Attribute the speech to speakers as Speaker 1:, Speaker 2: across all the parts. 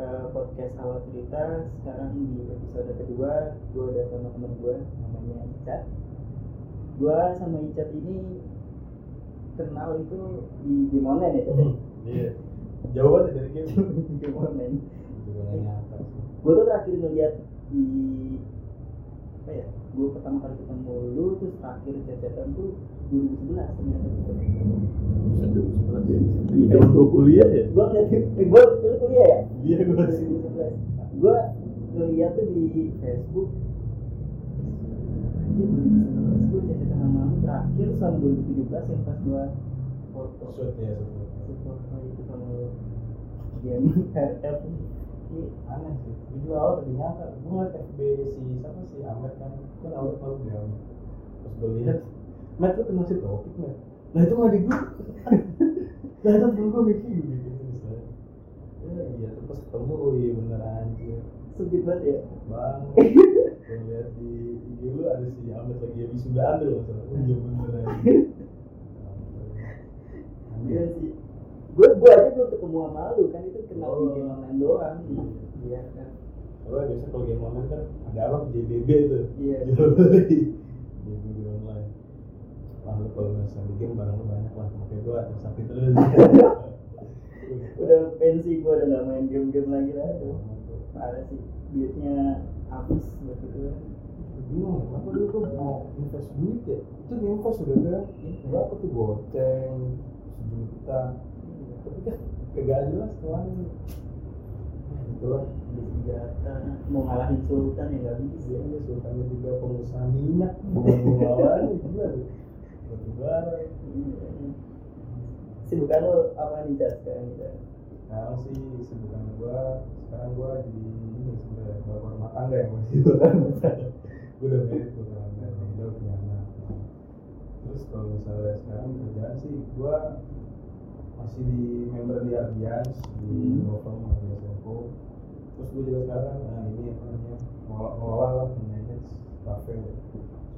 Speaker 1: uh, podcast awal cerita sekarang di episode kedua gue udah sama temen gue namanya Icat. Gue sama Icat ini kenal itu di game online ya Cat ya?
Speaker 2: iya. Jauh banget dari game.
Speaker 1: Game online.
Speaker 2: Sih?
Speaker 1: gue tuh terakhir ngeliat di apa ya gue pertama kali ketemu lu terus terakhir cecetan tuh 2011 ternyata
Speaker 2: Satu sebelas Di zaman gue kuliah ya?
Speaker 1: Gue ngeliat gue lu kuliah ya?
Speaker 2: Iya gue sih.
Speaker 1: 2011 gue ngeliat tuh di Facebook. Anjir 2011 gue sama lu terakhir sama 2017 yang pas gue foto.
Speaker 2: Shoot ya
Speaker 1: foto itu sama game RF
Speaker 2: Iya, aneh sih. Juga awal tadi nyangka. Gue ngeliat FB si siapa sih? Ahmed kan, kan awal tahu dia. Terus gue lihat, Matt lu kenal si topik Matt. Nah itu di gue. Nah itu temen gue kayak gitu misalnya. Ya iya terus pas ketemu, oh iya bener anjir.
Speaker 1: sempit banget ya
Speaker 2: Bang, gue lihat di IG lu ada si Ahmed lagi habis sudah ambil loh. Oh iya bener anjir.
Speaker 1: Iya sih. Gue gue aja belum ketemu sama lu kan itu kenal di
Speaker 2: Oh.
Speaker 1: game online doang. Iya kan.
Speaker 2: Soalnya biasa kalau game online kan ada apa JBB tuh.
Speaker 1: Iya.
Speaker 2: Jual beli. JBB online. Wah lu kalau misalnya di game barang lu banyak lah. Makanya gua tersakti terus.
Speaker 1: Udah pensi gue udah gak main game-game lagi lah. Aduh, Parah sih. Duitnya habis buat itu.
Speaker 2: Bingung, kenapa dulu gua mau invest duit ya? Itu invest udah kan? Berapa tuh goceng? Sejuta. Tapi kan kagak jelas tuan. Gitu lah.
Speaker 1: Beli senjata mau ngalahin Sultan ya gak bisa.
Speaker 2: Ini sultannya juga pengusaha minyak. Bukan pengelolaan gila bara.
Speaker 1: Sibukan lo apa nih Jas sekarang kita?
Speaker 2: sekarang sih kesibukan gua sekarang gua jadi ini sebenarnya bapak rumah tangga yang masih kan gua udah married gua udah married udah punya anak terus kalau misalnya sekarang kerjaan sih gua masih di member di Ardians di
Speaker 1: Hmm.
Speaker 2: firm Ardians Info terus gua juga sekarang nah ini apa namanya ngelola ngelola lah manage cafe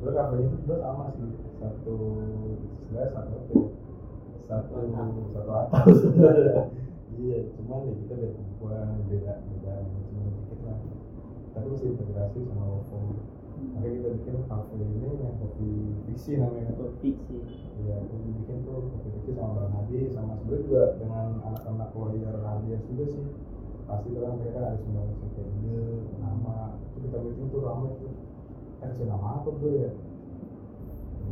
Speaker 2: sebenarnya kafenya itu sebenarnya sama sih. Satu sebenarnya satu apa ya? Satu satu atap sebenarnya. Iya cuman ya kita beda perempuan beda beda cuma dikit lah. Tapi masih integrasi sama OVO makanya kita bikin kafe ini yang kopi fiksi namanya. Tuh
Speaker 1: Fiksi.
Speaker 2: Iya, itu dibikin tuh kopi fiksi sama Bang Hadi sama sebenarnya juga dengan anak-anak lawyer Hadias juga sih. Pasti kan mereka ada semua kayak ide nama. Itu kita bikin tuh ramai tuh kasih nama apa bro ya.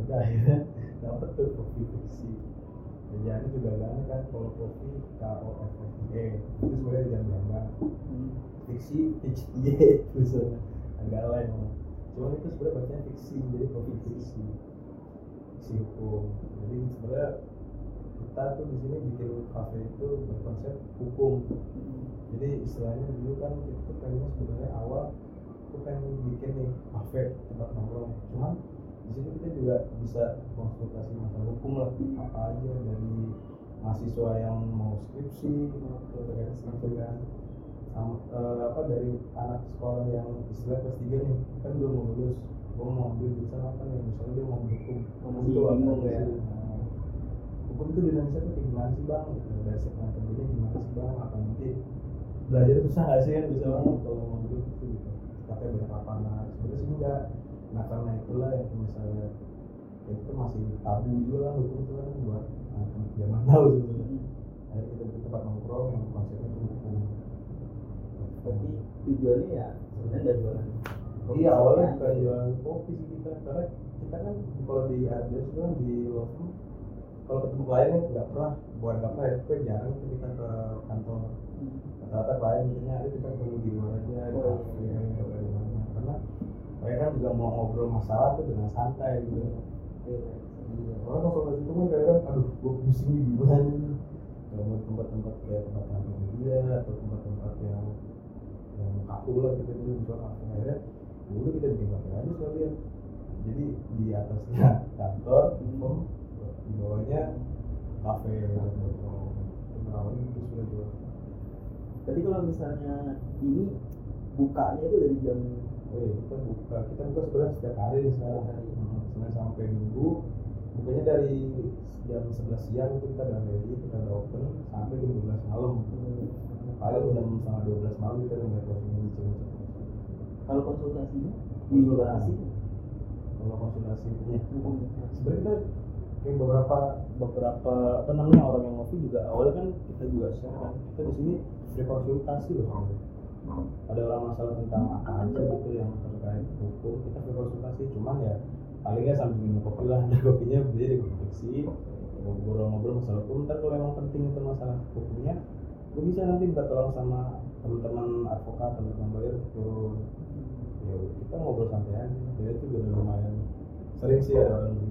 Speaker 2: Udah akhirnya dapet tuh kopi fiksi ya ini juga kan kan kalau kopi K O F F I E. Itu sebenarnya jangan gambar.
Speaker 1: Hmm.
Speaker 2: fiksi fiksi tulisannya agak lain cuman itu sebenarnya bacanya fiksi jadi kopi fiksi fiksi hukum. Jadi sebenarnya kita tuh di sini bikin kafe itu berkonsep hukum. Jadi istilahnya dulu kan kita tuh pengennya sebenarnya awal tuh pengen bikin nih kafe tempat nongkrong. Cuman di sini kita juga bisa konsultasi masalah hukum lah. Apa aja dari mahasiswa yang mau skripsi terkait skripsi kan. Sama eh, apa dari anak sekolah yang istilah kelas tiga nih. Kan belum mau lulus. Gue mau ambil jurusan apa nih? Misalnya dia mau hukum. Itu apa
Speaker 1: ya.
Speaker 2: Nah, hukum itu di Indonesia tuh kayak gimana sih bang? Gitu. dari segmen kerjanya gimana sih bang? Apa nanti belajar susah gak sih kan bisa banget kalau mau itu gitu katanya banyak lapangan sebenarnya sih enggak. Nah karena itulah yang misalnya ya itu masih tabu juga kan hukum itu kan buat anak zaman now sebenarnya akhirnya kita bikin tempat nongkrong yang konsepnya itu hukum.
Speaker 1: Tapi tujuannya ya sebenarnya dari jualan.
Speaker 2: iya awalnya bukan jualan kopi sih kita. Karena kita kan kalau di Ardes itu kan di Lofum kalau ketemu kliennya nggak pernah bukan nggak pernah ya itu kan jarang kita ke kantor.
Speaker 1: Hmm.
Speaker 2: rata-rata klien misalnya ayo kita ketemu di luar aja di mereka kan juga mau ngobrol masalah tuh dengan santai gitu.
Speaker 1: Iya. Iya.
Speaker 2: orang konsultasi itu kan kadang aduh gue pusing nih gimana kalau mau tempat-tempat kayak tempat kantor media atau tempat-tempat yang yang kaku lah kita dulu kafe. Akhirnya dulu kita bikin kafe aja sekalian. Jadi di atasnya kantor umum di bawahnya kafe. Gitu itu gitu sudah jual
Speaker 1: Berarti kalau misalnya ini bukanya itu dari jam
Speaker 2: oh iya kita buka. Kita buka sebenarnya setiap hari sekarang. Hmm, senin sampai minggu. Bukanya dari jam 11 siang itu kita udah ready kita udah open sampai jam 12 malam. Paling jam setengah dua belas malam kita udah mulai closing ngecek
Speaker 1: kalau konsultasinya di
Speaker 2: Konsultasi. kalau konsultasi. Ya sebenarnya kita kayak beberapa beberapa apa namanya orang yang ngopi juga. Awalnya kan kita juga share kan. Kita di sini free konsultasi loh ada masalah tentang apa aja gitu yang terkait hukum kita free konsultasi. Cuman ya palingnya sambil minum kopi lah. Ada kopinya beli di kopi fiksi ngobrol-ngobrol masalah hukum. Ntar kalau emang penting itu masalah hukumnya gue bisa nanti minta tolong sama teman-teman advokat teman-teman lawyer turun ya kita ngobrol santai aja. Dia juga lumayan sering sih ada orang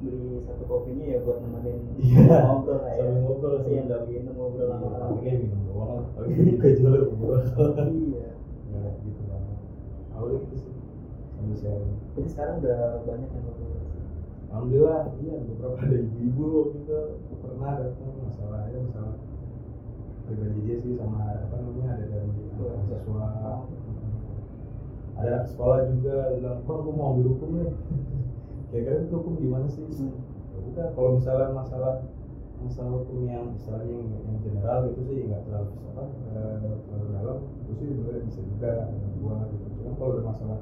Speaker 1: beli satu kopinya ya buat nemenin
Speaker 2: Iya.
Speaker 1: ngobrol lah ya.
Speaker 2: Sambil ngobrol sih.
Speaker 1: iya nggak minum ngobrol
Speaker 2: Iya,
Speaker 1: lama-lama.
Speaker 2: kayak minum doang tapi juga jual ngobrol.
Speaker 1: Iya.
Speaker 2: Ya gitu banget awalnya gitu sih sambil sharing.
Speaker 1: Jadi sekarang udah banyak yang konsultasi
Speaker 2: alhamdulillah iya beberapa ada ibu-ibu gitu pernah datang masalah ya masalah pribadi dia sih sama apa namanya ada dari mahasiswa ada sekolah juga bilang kok aku mau ambil hukum nih kira-kira itu hukum gimana sih
Speaker 1: Hmm.
Speaker 2: ya udah kalau misalnya masalah masalah hukum yang istilahnya yang, yang general gitu sih nggak terlalu apa eh, terlalu dalam itu sih sebenarnya bisa juga gua gitu cuma kalau udah masalah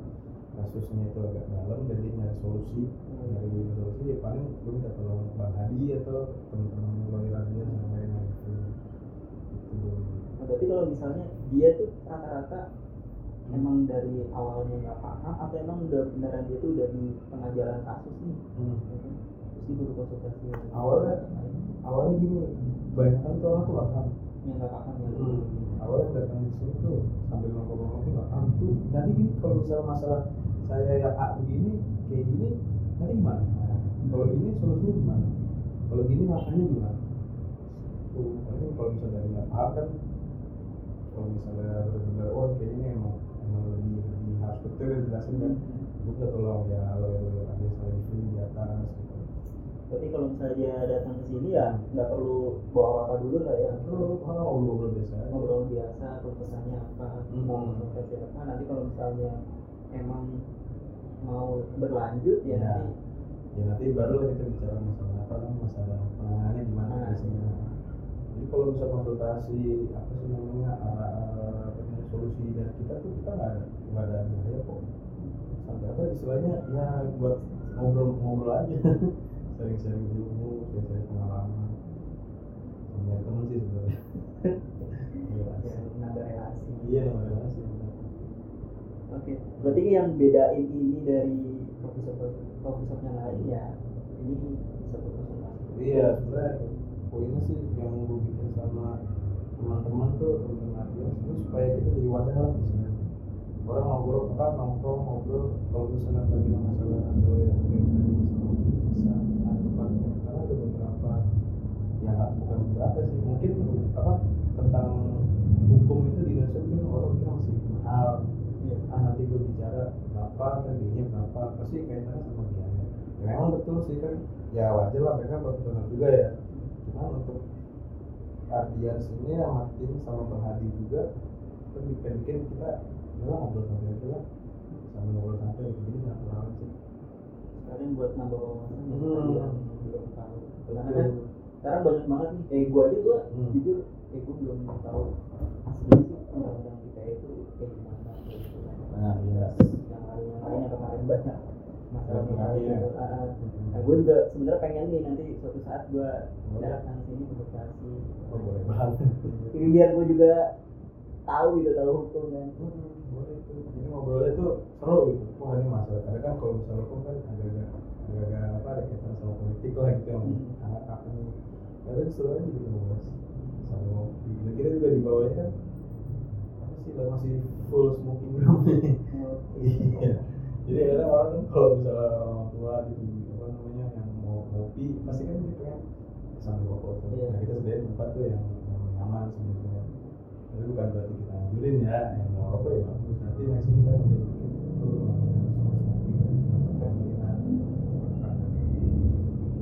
Speaker 2: kasusnya itu agak dalam dan dia nyari solusi
Speaker 1: Hmm.
Speaker 2: nyari solusi ya paling gue minta tolong bang Hadi atau teman-teman lawyer aja sama lain gitu gitu
Speaker 1: Nah, berarti kalau misalnya dia tuh rata-rata emang dari awalnya nggak paham atau emang udah beneran dia tuh udah di tengah jalan kasus nih?
Speaker 2: Hmm.
Speaker 1: terus dia baru konsultasi.
Speaker 2: Awalnya- awalnya gini banyak kan tuh orang tuh nggak paham.
Speaker 1: Yang nggak paham ya?
Speaker 2: Hmm. awalnya datang di sini tuh sambil ngomong-ngomong tuh nggak paham tuh. Nanti gini kalau misalnya masalah saya yang A begini kayak gini nanti gimana? Nah, kalau ini solusinya gimana? Kalau gini makanya gimana? Tuh kalau misalnya dari nggak paham kan kalau misalnya benar-benar oh kayak ini emang harus betul dijelasin kan gue minta tolong ya lo ada saling free di atas gitu
Speaker 1: berarti kalau misalnya dia datang ke sini ya nggak perlu bawa apa-apa dulu lah ya
Speaker 2: Terus orang ngobrol-ngobrol biasa
Speaker 1: ngobrol biasa pesannya apa
Speaker 2: Hmm.
Speaker 1: mau konsultasi apa nanti kalau misalnya emang mau berlanjut ya
Speaker 2: Ya.
Speaker 1: nanti
Speaker 2: ya nanti baru kita bicara masalah apa namanya masalah penanganannya gimana
Speaker 1: Ah.
Speaker 2: biasanya jadi kalau bisa konsultasi apa sih namanya arah arah apa namanya, solusi dari kita tuh kita nggak ada nggak ada biaya kok sampai apa istilahnya ya buat ngobrol ngobrol aja. Sering-sering ilmu sering-sering pengalaman. Sama temen sih sebenarnya.
Speaker 1: Ya nambah relasi.
Speaker 2: Iya nambah relasi
Speaker 1: Oke, berarti yang bedain ini dari coffee shop coffee shop yang lain ya ini bisa berkonsultasi.
Speaker 2: Iya, sebenarnya poinnya sih yang gue bikin sama teman-teman tuh teman-teman Adios itu supaya kita jadi wadah lah di sini. Orang ngobrol apa nongkrong ngobrol kalau misalnya lagi ada masalah atau yang tadi masalah bisa ada tempatnya karena ada beberapa ya bukan beberapa sih mungkin apa tentang hukum itu di Indonesia mungkin orang kira masih mahal
Speaker 1: Iya.
Speaker 2: ah nanti gue bicara berapa tadinya berapa pasti kaitannya sama biaya ya memang betul sih kan ya wajar lah mereka profesional juga ya cuma untuk Ardian sini sama tim sama Bang Hadi juga kita bikin bikin kita ya ngobrol santai aja lah sambil ngobrol santai gitu jadi natural aja
Speaker 1: Sekalian buat nambah wawasan ya,
Speaker 2: Hmm.
Speaker 1: yang belum tahu. Karena kan sekarang banyak banget nih. Eh gua aja gua
Speaker 2: Hmm.
Speaker 1: jujur eh gua belum tahu aslinya sih undang-undang kita itu kayak gimana kayak
Speaker 2: nah iya
Speaker 1: Yang lain yang lain yang kemarin banyak Nah, gue juga sebenarnya pengen nih nanti suatu saat gue datang sini konsultasi.
Speaker 2: oh boleh banget.
Speaker 1: Ini biar gue juga tahu gitu tahu hukum kan.
Speaker 2: Hmm, boleh itu. Jadi ngobrolnya tuh seru gitu. Wah ini masalah. Karena kan kalau misalnya hukum kan agak-agak agak-agak apa ada kaitan sama politik lah gitu yang
Speaker 1: Hmm.
Speaker 2: hangat apa nih. Kadang seru aja gitu ngobrol sama ngopi. Dan kita juga di bawahnya kan apa sih masih full smoking room iya jadi kadang orang kan kalau misalnya orang tua gitu apa namanya yang mau ngopi pasti kan dia pengen sambil rokok tuh
Speaker 1: Iya.
Speaker 2: nah kita sediain tempat tuh yang, yang nyaman sebenarnya tapi bukan berarti kita anjurin ya yang mau rokok ya bagus nanti next kita lah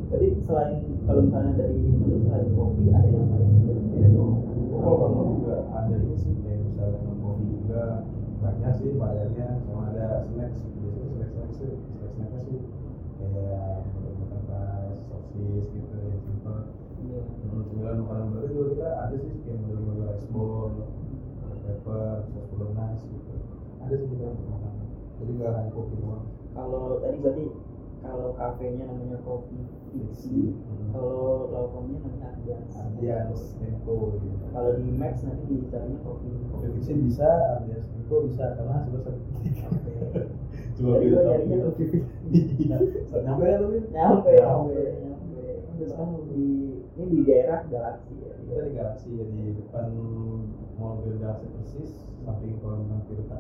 Speaker 1: Jadi selain kalau misalnya dari menu selain kopi ada yang lain.
Speaker 2: Iya kamu juga ada ini sih kayak misalnya kopi juga banyak sih bayarnya sama ada snack biasanya snack snack sih snack snacknya sih kayak makan fries sosis gitu yang simple
Speaker 1: Iya.
Speaker 2: Hmm, cemilan makanan baru juga kita ada sih kayak model-model rice bowl, pepper, sos bolognese gitu. Ada sih kita untuk makanan. Jadi nggak hanya kopi doang.
Speaker 1: Kalau tadi berarti kalau kafenya namanya Coffee
Speaker 2: Hmm.
Speaker 1: kalau lauknya namanya Ardians.
Speaker 2: Ardians, Tenko gitu.
Speaker 1: Kalau di Max nanti dicarinya Coffee.
Speaker 2: Kopi fiction bisa, Ardians Tenko bisa karena sudah satu titik. Cuma
Speaker 1: gua nyarinya
Speaker 2: topping.
Speaker 1: Coffee
Speaker 2: Iya. Nyampe kan tapi?
Speaker 1: Nyampe,
Speaker 2: Nyampe.
Speaker 1: nyampe. Terus kan di ini di daerah Galaxy ya.
Speaker 2: Kita di Galaxy ya di depan Mall Grand Galaxy persis samping kolam renang Tirta.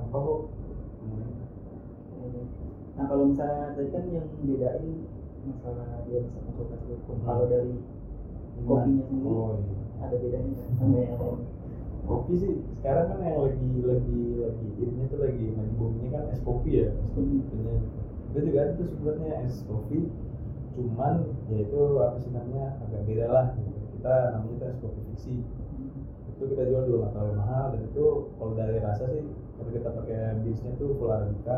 Speaker 2: Apa kok?
Speaker 1: Nah kalau misalnya tadi kan yang bedain masalah dia bisa konsultasi hukum.
Speaker 2: Hmm.
Speaker 1: Kalau dari kopinya sendiri
Speaker 2: Oh iya.
Speaker 1: ada bedanya nggak sama yang lain?
Speaker 2: kopi sih sekarang kan yang lagi lagi lagi ini tuh lagi lagi boomingnya kan es kopi ya es kopi
Speaker 1: Hmm.
Speaker 2: itunya itu juga ada tuh sebenarnya es kopi cuman ya itu apa sih namanya agak beda lah gitu. kita namanya itu es kopi fiksi itu kita jual juga nggak terlalu mahal dan itu kalau dari rasa sih kalau kita pakai beansnya tuh full arabica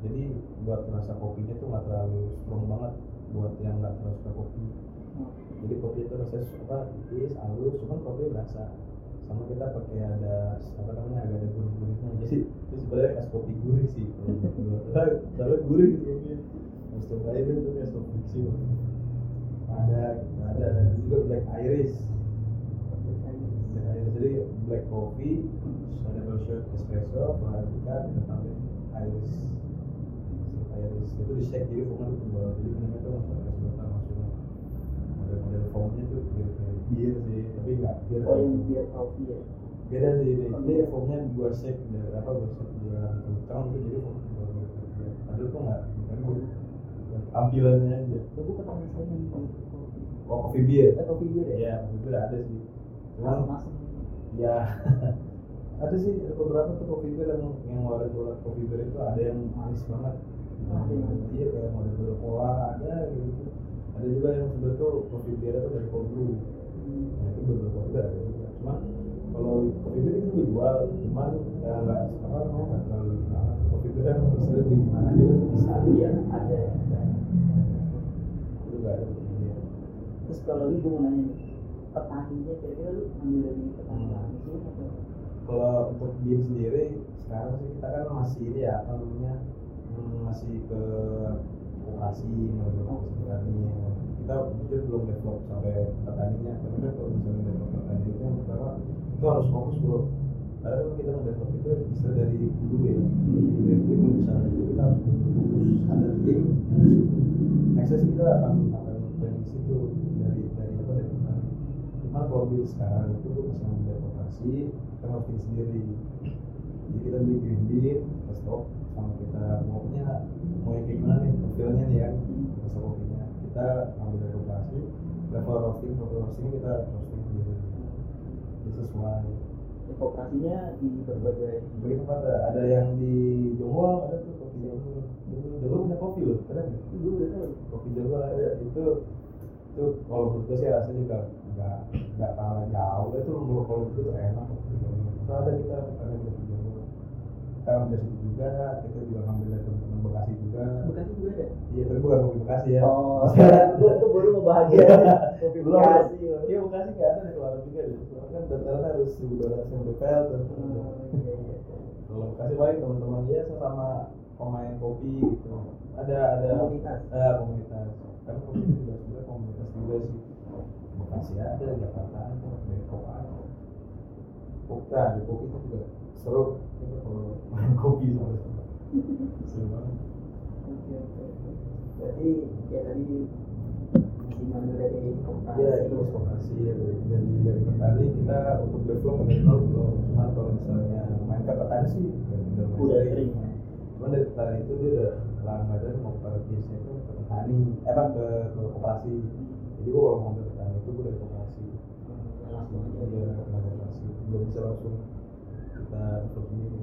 Speaker 2: jadi buat rasa kopinya tuh nggak terlalu strong banget buat yang nggak terlalu suka kopi. Jadi kopi itu rasanya apa tipis halus cuman kopi berasa. Sama kita pakai ada apa namanya agak ada gurih-gurihnya. Jadi itu sebenarnya es kopi gurih sih. Kalau soalnya gurih gitu kopinya. Harus coba aja itu es kopi sih. Ada ada. Dan juga black iris. Black iris. Jadi black coffee ada shot espresso arabica kita tambahin iris iris itu di shake jadi foamnya tuh tebal jadi minumnya tuh langsung es buatan langsung model-model foamnya tuh mirip mirip bir sih tapi nggak bir.
Speaker 1: Oh yang biar kopi ya.
Speaker 2: beda sih ini.
Speaker 1: Oh,
Speaker 2: ini foamnya gua shake dari apa gua shake dia kencang itu jadi gitu padahal tuh nggak bukan bir tampilannya aja.
Speaker 1: Itu pernah misalnya kopi.
Speaker 2: oh coffee beer
Speaker 1: Eh kopi bir ya?
Speaker 2: ya coffee beer ada sih. Cuman ya ada sih ada beberapa tuh kopi beer yang yang produk kopi beer itu ada yang manis banget.
Speaker 1: Ada.
Speaker 2: Iya kayak model model cola ada gitu ada juga yang sebenarnya tuh kopi beer itu dari cold brew nah itu beer ada juga cuman kalau kopi beer itu juga jual cuman ya nggak apa nggak terlalu banget kopi beer kan bisa di mana juga bisa
Speaker 1: Iya ada ya. ada.
Speaker 2: itu nggak ada
Speaker 1: Terus kalau lu gue mau nanya petaninya kira-kira lu ambil dari petani langsung atau?
Speaker 2: kalau untuk BIM sendiri sekarang sih kita kan masih ini ya apa namanya masih ke koperasi menurut petani kita jujur belum develop sampai petaninya tapi kan kalau misalnya develop petani itu yang pertama itu harus fokus bro. Karena kan kita mendevelop itu istilah dari dulu ya. Dari kalau misalnya itu kita harus fokus. Ada tim di sih kita akan akan planning situ. Dari dari apa dari petani cuman kalau BIM sekarang itu masih mengambil koperasi kita hosting sendiri. Jadi kita beli green bean kita stok sama kita. Maunya mau yang kayak gimana nih profilnya nih ya rasa kopinya. Kita ambil dari koperasi level roasting level roasting kita roasting sendiri jadi sesuai.
Speaker 1: Ya, kooperasinya di berbagai
Speaker 2: bagi tempat ada, ada yang di Jonggol ada tuh kopi Jonggol Jonggol punya kopi loh keren ya?
Speaker 1: Tahu.
Speaker 2: kopi Jonggol ada itu itu kalau menurut gue sih rasanya juga nggak nggak kalah jauh. Itu kalau menurut gue tuh enak itu ada kita ada kopi Jonggol kita ambil juga kita juga ngambil dari teman-teman Bekasi juga
Speaker 1: Bekasi juga ada.
Speaker 2: iya tapi bukan kopi Bekasi ya
Speaker 1: Oh, gue tuh baru mau bahagia. Kopi
Speaker 2: Belum.
Speaker 1: Bekasi.
Speaker 2: iya Bekasi nggak ada di luar juga deh kan dataran harus ribu dua ratus lima PL tuh
Speaker 1: Oh, iya iya.
Speaker 2: kalau Bekasi paling teman-teman dia sama pemain kopi gitu ada ada
Speaker 1: Komunitas.
Speaker 2: eh, komunitas kan kopi itu juga sebenarnya komunitas juga sih Bekasi ada Jakarta ada Depok ada Bukan, di kopi itu juga seru itu kalau main kopi sebenarnya seru banget
Speaker 1: Oke oke. Berarti ya tadi ngambil dari kooperasi.
Speaker 2: Iya, itu koperasi ya dari dari petani kita untuk develop nol belum. Cuman kalau misalnya main ke petani sih udah udah sering.
Speaker 1: ya.
Speaker 2: Cuman dari petani itu dia udah langganan mau ke biasanya itu ke petani, eh apa ke ke koperasi. Jadi gua kalau mau ke petani itu gua dari koperasi.
Speaker 1: Ya, langsung aja.
Speaker 2: Ke koperasi. Belum bisa langsung kita sendiri.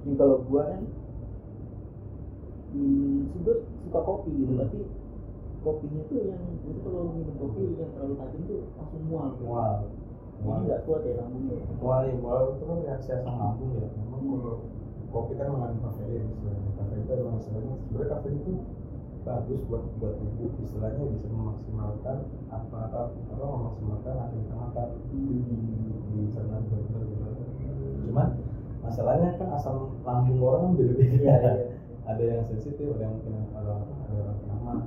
Speaker 1: Ini kalau gua kan minum suka suka kopi gitu,
Speaker 2: Hmm.
Speaker 1: tapi kopinya tuh yang itu kalau minum kopi yang terlalu tajam tuh langsung mual. gitu.
Speaker 2: Mual, mual.
Speaker 1: nggak kuat ya lambungnya. ya.
Speaker 2: Mual, ya, mual itu kan reaksi asam lambung ya. Memang kalau kopi kan mengandung kafein istilahnya kafein itu istilahnya sebenarnya kafein itu bagus buat buat tubuh istilahnya bisa memaksimalkan apa apa apa memaksimalkan apa yang kita makan itu di di cerna masalahnya kan asam lambung orang kan beda beda
Speaker 1: Iya, iya.
Speaker 2: ada yang sensitif ada yang mungkin ada orang kena mah.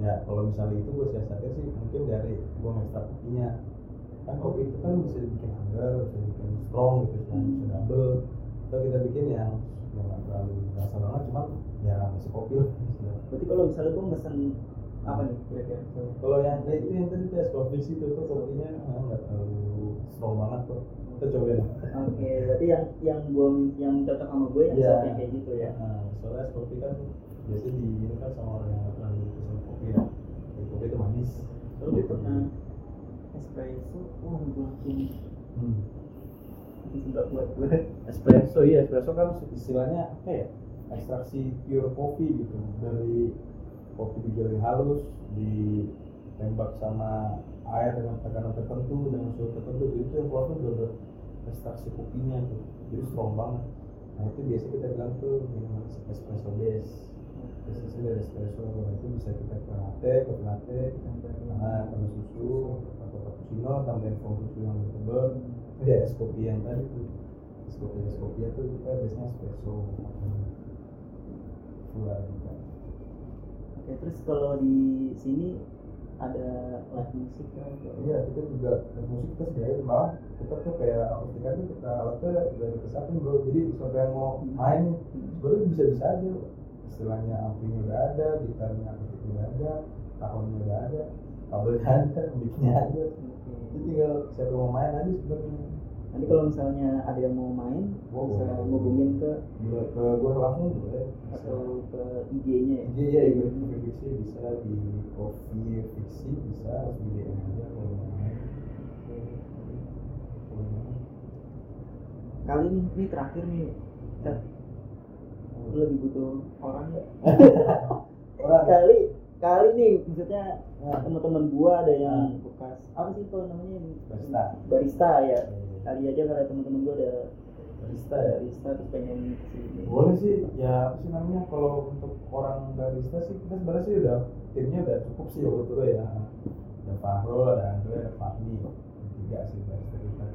Speaker 2: Ya kalau misalnya itu gue siasatnya sih mungkin dari gue ekstra kopinya. Kan kopi itu kan bisa bikin anggar bisa bikin strong gitu bisa,
Speaker 1: Hmm.
Speaker 2: bisa double. Atau kita bikin yang yang nggak terlalu rasa banget cuman ya masih kopi lah.
Speaker 1: Berarti kalau misalnya gue mesen apa nih kira-kira?
Speaker 2: Kalau yang ya itu yang tadi tes kopi sih itu tuh kopinya ah, nggak terlalu strong banget kok kita cobain
Speaker 1: oke berarti yang yang gue yang cocok sama gue yang yang kayak gitu ya?
Speaker 2: Nah, soalnya kopi kan biasanya diminum kan sama orang yang terlalu pesen kopi ya. Jadi kopi itu manis
Speaker 1: Lalu gue pernah espresso, wah gue langsung
Speaker 2: hmm.
Speaker 1: nggak buat gue.
Speaker 2: espresso iya espresso kan istilahnya apa ya? Ekstraksi pure kopi gitu. Dari kopi digiling halus ditembak sama air dengan tekanan tertentu dengan suhu tertentu. Jadi itu yang keluar tuh ekstraksi kopinya tuh jadi strong banget. Nah itu biasa kita bilang tuh minuman espresso base. Biasanya dari espresso itu bisa kita ke latte kopi latte nah tambah susu atau cappuccino tambahin foam susu yang lebih tebal. Itu ya es kopi yang tadi tuh es kopi es kopi itu kita biasanya espresso full
Speaker 1: Oke, terus kalau di sini ada live musik kan?
Speaker 2: iya kita juga dan musik kita sediain malah kita tuh kayak akustikan tuh kita alatnya udah dikesatin bro. Jadi siapa yang mau main nih sebenarnya bisa bisa aja istilahnya amplinya udah ada gitarnya akustiknya udah ada tahunnya udah ada kabelnya ada mic-nya ada. Jadi tinggal siapa yang mau main aja sebenarnya
Speaker 1: Nanti kalau misalnya ada yang mau main,
Speaker 2: Oh,
Speaker 1: bisa
Speaker 2: boleh.
Speaker 1: ngubungin ke
Speaker 2: Gua ke gua langsung boleh bisa
Speaker 1: atau ke IG-nya ya?
Speaker 2: Iya iya iya Coffee Fiksi bisa di Coffee Fiksi bisa harus di DM aja kalau mau main.
Speaker 1: Kali ini, ini terakhir nih, Cat, lu lagi butuh orang ya?
Speaker 2: Orang
Speaker 1: kali kali nih maksudnya
Speaker 2: Nah.
Speaker 1: teman-teman gua ada yang
Speaker 2: Nah.
Speaker 1: bekas apa sih kalau namanya
Speaker 2: Barista.
Speaker 1: barista ya
Speaker 2: Iya.
Speaker 1: Kali aja kalau teman-teman gua ada
Speaker 2: barista ya.
Speaker 1: barista terus pengen ke sini
Speaker 2: Boleh sih, ya apa sih namanya kalau untuk orang barista sih kita sebenarnya sih udah timnya udah cukup sih waktu itu ya. Ada Fahrul, ada Andre, ada Fahmi, tiga sih barista kita.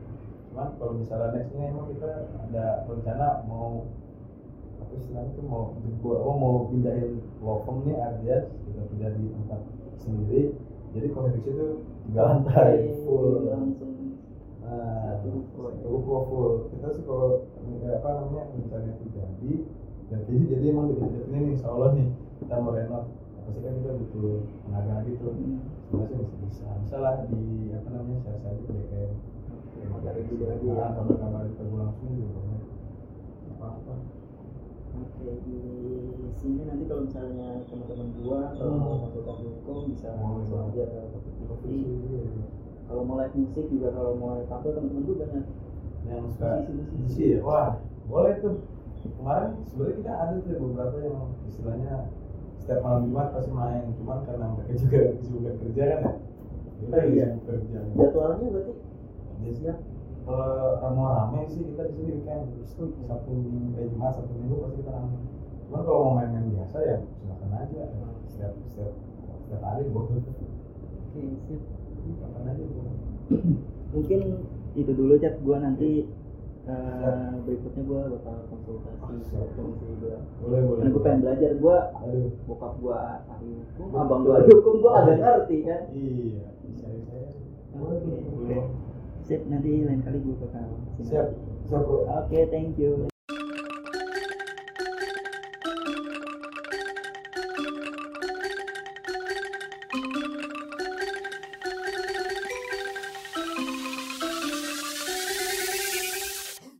Speaker 2: Cuma kalau misalnya next ini emang kita ada rencana mau apa istilahnya tuh mau jebol, oh, mau pindahin firm nih Ardias kita pindah di tempat sendiri. Jadi koneksi itu tiga lantai full.
Speaker 1: langsung
Speaker 2: Nah,
Speaker 1: Satu ruko ya.
Speaker 2: satu ruko full. Kita sih kalau apa namanya rencana itu jadi jadi jadi emang deket-deket ini nih, insya Allah nih kita mau renov. Pasti kan kita butuh tenaga gitu.
Speaker 1: Hmm.
Speaker 2: Sebenarnya sih bisa bisa. Bisa lah di apa namanya share share di DM.
Speaker 1: Kabarin juga aja ya.
Speaker 2: Nah, kalau kabar kita langsung juga boleh. Apa apa.
Speaker 1: Oke di sini nanti kalau misalnya teman-teman gua kalau
Speaker 2: Hmm.
Speaker 1: mau konsultasi hukum bisa langsung aja ke Topik TV. Kalau mau live musik juga kalau mau live tampil teman-teman gua banyak
Speaker 2: Yang suka musisi ya, wah boleh tuh. Kemarin sebenarnya kita ada tuh beberapa yang istilahnya setiap malam Jumat pasti main, cuman karena mereka juga kesibukan kerja kan ya. Kita
Speaker 1: Oh, iya.
Speaker 2: sibuk kerja.
Speaker 1: jadwalnya berarti
Speaker 2: siap. Kalau mau rame sih kita di sini weekend terus tuh Sabtu Minggu eh Jumat Sabtu Minggu pasti kita rame. Cuman kalau mau main-main biasa ya silakan aja. Setiap setiap setiap hari boleh.
Speaker 1: oke
Speaker 2: boleh.
Speaker 1: mungkin itu dulu chat gua nanti
Speaker 2: Siap.
Speaker 1: berikutnya gua bakal konsultasi konsultasi gua
Speaker 2: Boleh boleh.
Speaker 1: karena gua pengen belajar gua
Speaker 2: Aduh.
Speaker 1: bokap gua ahli hukum abang gua ahli hukum gua agak ngerti kan
Speaker 2: Iya, bisa
Speaker 1: oke sip nanti lain kali gua bakal ke sini.
Speaker 2: Siap, siap bro.
Speaker 1: oke thank you